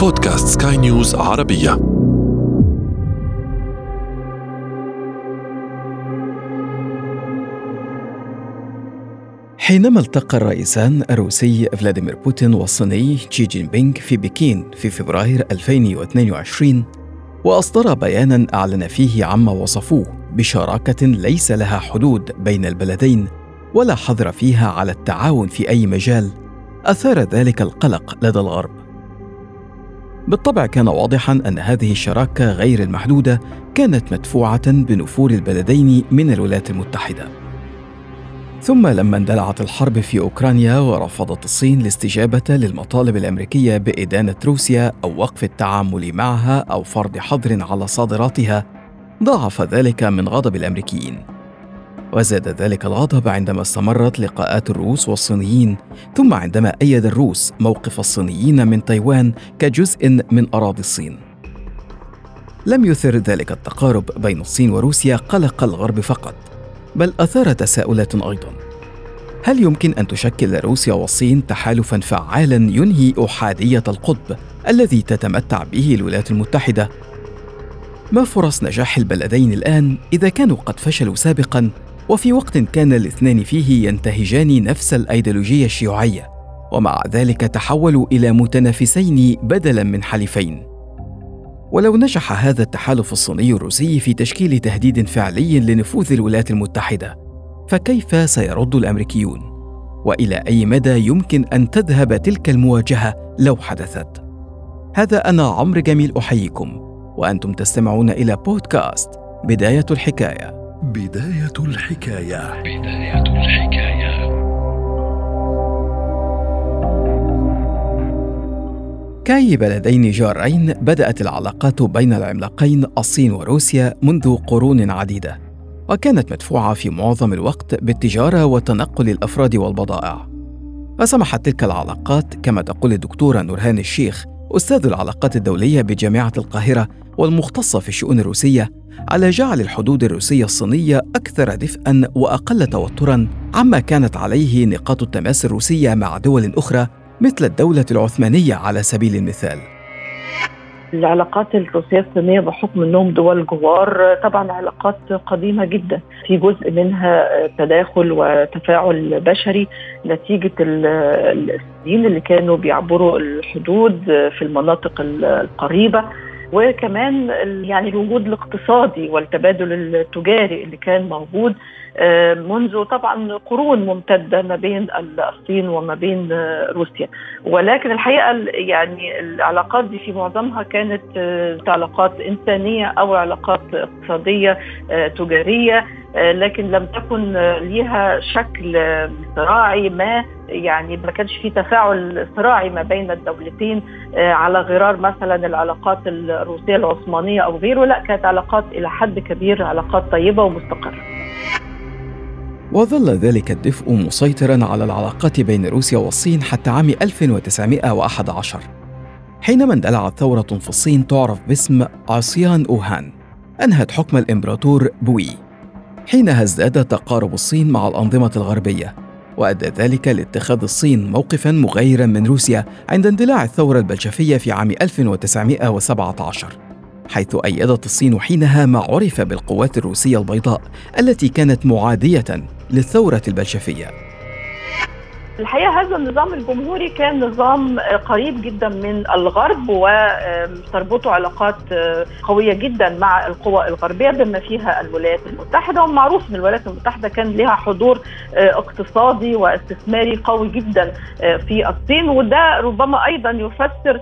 بودكاست سكاي نيوز عربية. حينما التقى الرئيسان الروسي فلاديمير بوتين والصيني شي جين بينغ في بكين في فبراير 2022 وأصدرا بيانا أعلن فيه عما وصفوه بشراكة ليس لها حدود بين البلدين ولا حظر فيها على التعاون في أي مجال أثار ذلك القلق لدى الغرب. بالطبع كان واضحا أن هذه الشراكة غير المحدودة كانت مدفوعة بنفور البلدين من الولايات المتحدة. ثم لما اندلعت الحرب في أوكرانيا ورفضت الصين الاستجابة للمطالب الأمريكية بإدانة روسيا أو وقف التعامل معها أو فرض حظر على صادراتها ضاعف ذلك من غضب الأمريكيين. وزاد ذلك الغضب عندما استمرت لقاءات الروس والصينيين. ثم عندما أيد الروس موقف الصينيين من تايوان كجزء من أراضي الصين. لم يثر ذلك التقارب بين الصين وروسيا قلق الغرب فقط بل أثار تساؤلات أيضا. هل يمكن أن تشكل روسيا والصين تحالفا فعالا ينهي أحادية القطب الذي تتمتع به الولايات المتحدة؟ ما فرص نجاح البلدين الآن إذا كانوا قد فشلوا سابقا؟ وفي وقت كان الاثنان فيه ينتهجان نفس الأيديولوجية الشيوعية ومع ذلك تحولوا إلى متنافسين بدلا من حليفين. ولو نجح هذا التحالف الصيني الروسي في تشكيل تهديد فعلي لنفوذ الولايات المتحدة فكيف سيرد الأمريكيون؟ وإلى أي مدى يمكن أن تذهب تلك المواجهة لو حدثت؟ هذا أنا عمرو جميل أحييكم وأنتم تستمعون إلى بودكاست بداية الحكاية. بداية الحكاية. بداية الحكاية. كاي بلدين جارين بدأت العلاقات بين العملاقين الصين وروسيا منذ قرون عديدة وكانت مدفوعة في معظم الوقت بالتجارة وتنقل الأفراد والبضائع. وسمحت تلك العلاقات كما تقول الدكتورة نورهان الشيخ أستاذ العلاقات الدولية بجامعة القاهرة والمختصة في الشؤون الروسية على جعل الحدود الروسية الصينية أكثر دفئا وأقل توترا عما كانت عليه نقاط التماس الروسية مع دول أخرى مثل الدولة العثمانية على سبيل المثال. العلاقات الروسية الصينية بحكم أنهم دول جوار طبعا علاقات قديمة جدا. في جزء منها تداخل وتفاعل بشري. نتيجة السنين اللي كانوا بيعبروا الحدود في المناطق القريبة. وكمان يعني الوجود الاقتصادي والتبادل التجاري اللي كان موجود منذ طبعا قرون ممتدة ما بين الصين وما بين آه، روسيا. ولكن الحقيقة يعني العلاقات دي في معظمها كانت آه، علاقات إنسانية أو علاقات اقتصادية تجارية لكن لم تكن ليها شكل صراعي ما يعني ما كانش في تفاعل صراعي ما بين الدولتين على غرار مثلا العلاقات الروسية العثمانية أو غيره. لا كانت علاقات إلى حد كبير علاقات طيبة ومستقرة. وظل ذلك الدفء مسيطرا على العلاقات بين روسيا والصين حتى عام 1911 حينما اندلعت ثورة في الصين تعرف باسم عصيان أوهان أنهت حكم الإمبراطور بوي. حينها ازداد تقارب الصين مع الأنظمة الغربية وأدى ذلك لاتخاذ الصين موقفا مغايرا من روسيا عند اندلاع الثورة البلشفية في عام 1917 حيث أيدت الصين حينها ما عرف بالقوات الروسية البيضاء التي كانت معادية للثورة البلشفية. الحقيقة هذا النظام الجمهوري كان نظام قريب جدا من الغرب وتربطه علاقات قوية جدا مع القوى الغربية بما فيها الولايات المتحدة. ومعروف إن الولايات المتحدة كان لها حضور اقتصادي واستثماري قوي جدا في الصين وده ربما أيضا يفسر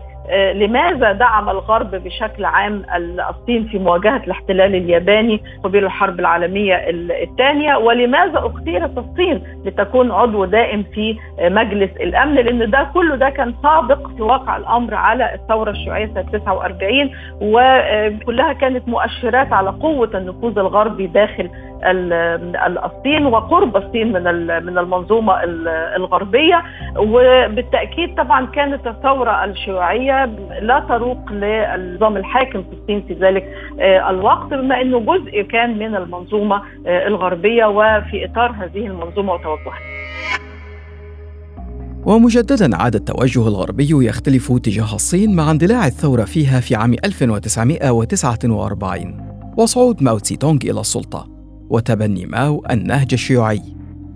لماذا دعم الغرب بشكل عام الصين في مواجهة الاحتلال الياباني قبيل الحرب العالمية الثانية؟ ولماذا اختيرت الصين لتكون عضو دائم في مجلس الأمن؟ لأن ده كله ده كان سابق في واقع الأمر على الثورة الشيوعية سنة 49 وكلها كانت مؤشرات على قوة النفوذ الغربي داخل الصين وقرب الصين من من المنظومة الغربية. وبالتأكيد طبعا كانت الثورة الشيوعية لا تروق للنظام الحاكم في الصين في ذلك آه، الوقت بما إنه جزء كان من المنظومة آه، الغربية وفي إطار هذه المنظومة وتوجهها. ومجددا عاد التوجه الغربي يختلف تجاه الصين مع اندلاع الثورة فيها في عام 1949 وصعود ماو تسي تونغ إلى السلطة وتبني ماو النهج الشيوعي.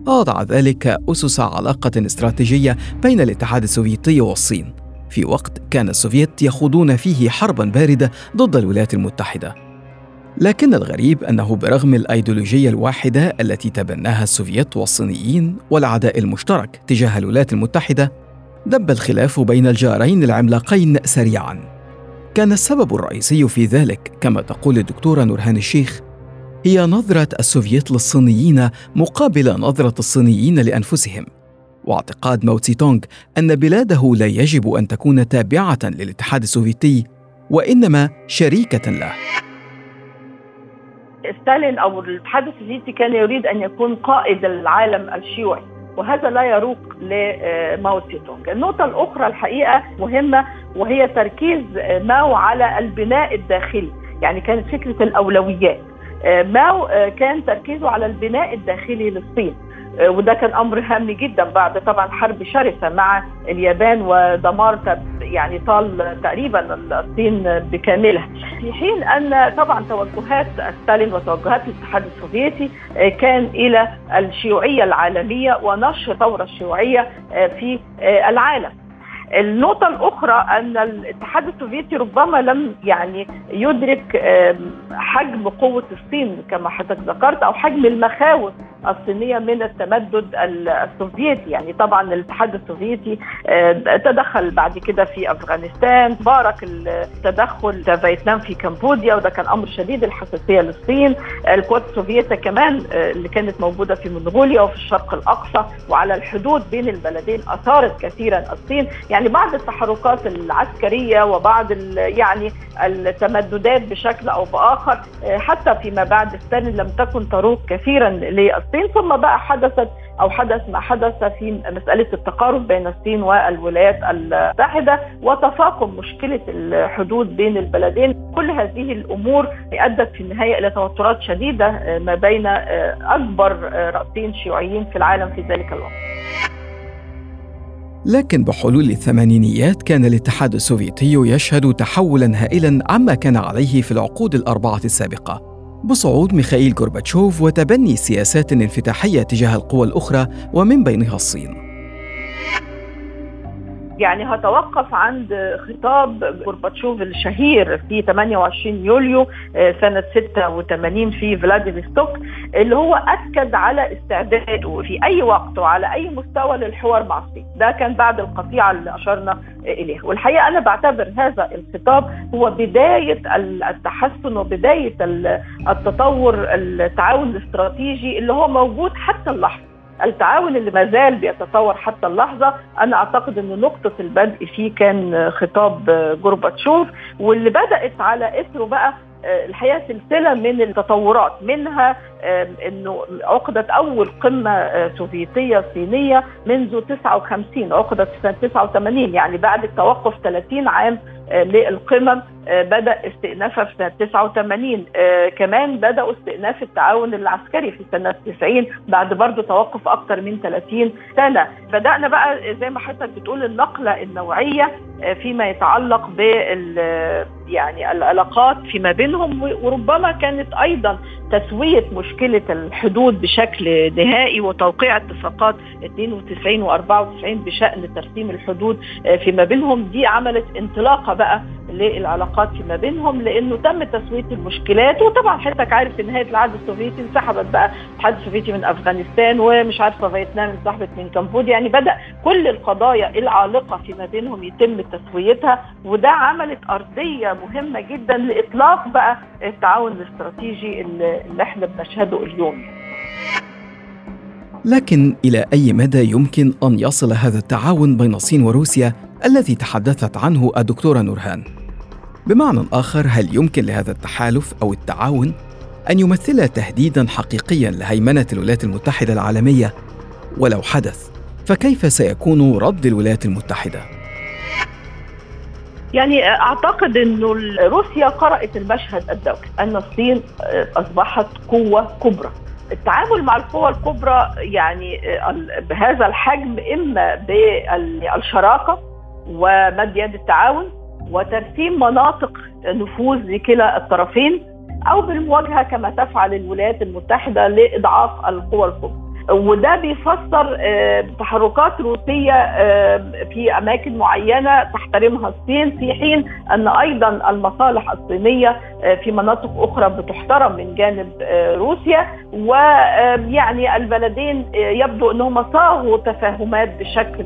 وضع ذلك أسس علاقة استراتيجية بين الاتحاد السوفيتي والصين. في وقت كان السوفيت يخوضون فيه حربا باردة ضد الولايات المتحدة. لكن الغريب أنه برغم الأيديولوجية الواحدة التي تبناها السوفيت والصينيين والعداء المشترك تجاه الولايات المتحدة دب الخلاف بين الجارين العملاقين سريعا. كان السبب الرئيسي في ذلك كما تقول الدكتورة نورهان الشيخ هي نظرة السوفيت للصينيين مقابل نظرة الصينيين لأنفسهم. واعتقاد ماو تسي تونغ أن بلاده لا يجب أن تكون تابعة للاتحاد السوفيتي وإنما شريكة له. ستالين أو الاتحاد السوفيتي كان يريد أن يكون قائد العالم الشيوعي وهذا لا يروق لماو تسي تونغ النقطة الأخرى الحقيقة مهمة وهي تركيز ماو على البناء الداخلي يعني كانت فكرة الأولويات. ماو كان تركيزه على البناء الداخلي للصين. آه، وده كان أمر هام جدا بعد طبعا حرب شرسة مع اليابان ودمار يعني طال تقريبا الصين بكاملها. في حين أن طبعا توجهات ستالين وتوجهات الاتحاد السوفيتي آه، كان إلى الشيوعية العالمية ونشر الثوره الشيوعية آه، في العالم. النقطة الأخرى أن الاتحاد السوفيتي ربما لم يعني يدرك حجم قوة الصين كما حضرتك ذكرت أو حجم المخاوف الصينية من التمدد السوفيتي. يعني طبعا الاتحاد السوفيتي تدخل بعد كده في أفغانستان بارك التدخل فيتنام في كمبوديا وده كان أمر شديد الحساسية للصين. القوات السوفيتية كمان آه، اللي كانت موجودة في منغوليا وفي الشرق الأقصى وعلى الحدود بين البلدين أثارت كثيرا الصين. يعني يعني بعض التحركات العسكرية وبعض يعني التمددات بشكل أو بآخر آه، حتى فيما بعد ستالين لم تكن تروق كثيرا للصين. ثم بقى حدثت أو حدث ما حدث في مسألة التقارب بين الصين والولايات المتحدة وتفاقم مشكلة الحدود بين البلدين. كل هذه الأمور أدت في النهاية إلى توترات شديدة آه، ما بين آه، أكبر رأسين شيوعيين في العالم في ذلك الوقت. لكن بحلول الثمانينيات كان الاتحاد السوفيتي يشهد تحولا هائلا عما كان عليه في العقود الأربعة السابقة. بصعود ميخائيل غورباتشوف وتبني سياسات انفتاحية تجاه القوى الأخرى ومن بينها الصين. يعني هتوقف عند خطاب غورباتشوف الشهير في 28 يوليو آه، سنة 86 في فلاديفستوك اللي هو أكد على استعداده في أي وقت وعلى أي مستوى للحوار مع الصين. ده كان بعد القطيعة اللي أشرنا إليها. والحقيقة أنا بعتبر هذا الخطاب هو بداية التحسن وبداية التطور التعاون الاستراتيجي اللي هو موجود حتى اللحظة. التعاون اللي ما زال بيتطور حتى اللحظة أنا أعتقد إن نقطة البدء فيه كان خطاب جورباتشوف واللي بدأت على إثره بقى الحقيقة سلسلة من التطورات منها إنه عقدت أول قمة آه، سوفيتية صينية منذ 59 عقدت في سنة 89 يعني بعد التوقف 30 عام آه، للقمم آه، بدأ استئنافها في سنة 89 كمان بدأوا استئناف التعاون العسكري في سنة 90 بعد برضه توقف أكثر من 30 سنة. بدأنا بقى زي ما حضرتك بتقول النقلة النوعية فيما يتعلق بال يعني العلاقات فيما بينهم وربما كانت أيضا تسوية مشكلة الحدود بشكل نهائي وتوقيع اتفاقات 92 و94 بشأن ترسيم الحدود آه، فيما بينهم. دي عملت انطلاقة بقى للعلاقات فيما بينهم لأنه تم تسوية المشكلات. وطبعا حضرتك عارف في نهاية العهد السوفيتي انسحبت بقى الاتحاد السوفيتي من أفغانستان ومش عارفة فيتنام انسحبت من كمبوديا. يعني بدأ كل القضايا العالقة فيما بينهم يتم تسويتها وده عملت أرضية مهمة جدا لإطلاق بقى التعاون الاستراتيجي اللي إحنا بنشهده اليوم. لكن إلى أي مدى يمكن أن يصل هذا التعاون بين الصين وروسيا الذي تحدثت عنه الدكتورة نورهان؟ بمعنى آخر هل يمكن لهذا التحالف أو التعاون أن يمثل تهديدا حقيقيا لهيمنة الولايات المتحدة العالمية؟ ولو حدث فكيف سيكون رد الولايات المتحدة؟ يعني أعتقد إنه روسيا قرأت المشهد الدولي أن الصين أصبحت قوة كبرى التعامل مع القوى الكبرى يعني بهذا الحجم إما بالشراكة ومد يد التعاون وترسيم مناطق نفوذ لكلا الطرفين أو بالمواجهة كما تفعل الولايات المتحدة لإضعاف القوى الكبرى. وده بيفسر آه، تحركات روسية آه، في أماكن معينة تحترمها الصين في حين أن أيضا المصالح الصينية آه، في مناطق أخرى بتحترم من جانب روسيا ويعني البلدين يبدو أنهم صاغوا تفاهمات بشكل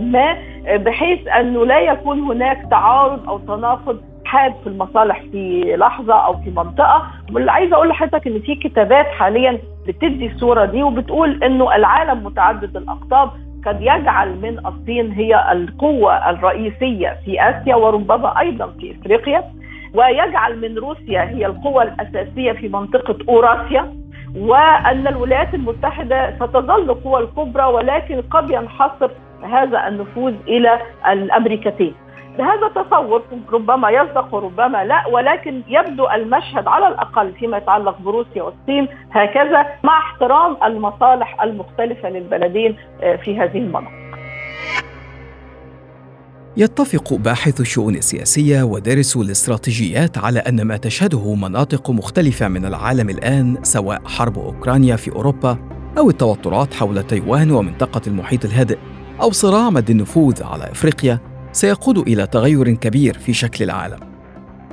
ما بحيث انه لا يكون هناك تعارض أو تناقض حاد في المصالح في لحظة أو في منطقة. واللي عايزة أقول لحضرتك إن في كتابات حاليا بتدي الصورة دي وبتقول إنه العالم متعدد الأقطاب قد يجعل من الصين هي القوة الرئيسية في آسيا وربما أيضا في إفريقيا. ويجعل من روسيا هي القوة الأساسية في منطقة أوراسيا. وأن الولايات المتحدة ستظل قوى الكبرى ولكن قد ينحصر هذا النفوذ إلى الأمريكتين. هذا تصور ربما يصدق وربما لا ولكن يبدو المشهد على الأقل فيما يتعلق بروسيا والصين هكذا مع احترام المصالح المختلفة للبلدين آه، في هذه المناطق. يتفق باحث الشؤون السياسية ودارسو الاستراتيجيات على أن ما تشهده مناطق مختلفة من العالم الآن سواء حرب أوكرانيا في أوروبا أو التوترات حول تايوان ومنطقة المحيط الهادئ أو صراع مد النفوذ على إفريقيا سيقود إلى تغير كبير في شكل العالم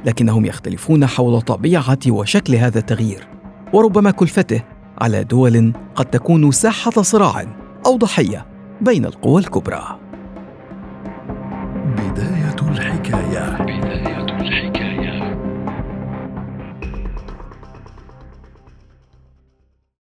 لكنهم يختلفون حول طبيعة وشكل هذا التغيير وربما كلفته على دول قد تكون ساحة صراع أو ضحية بين القوى الكبرى. بداية الحكاية.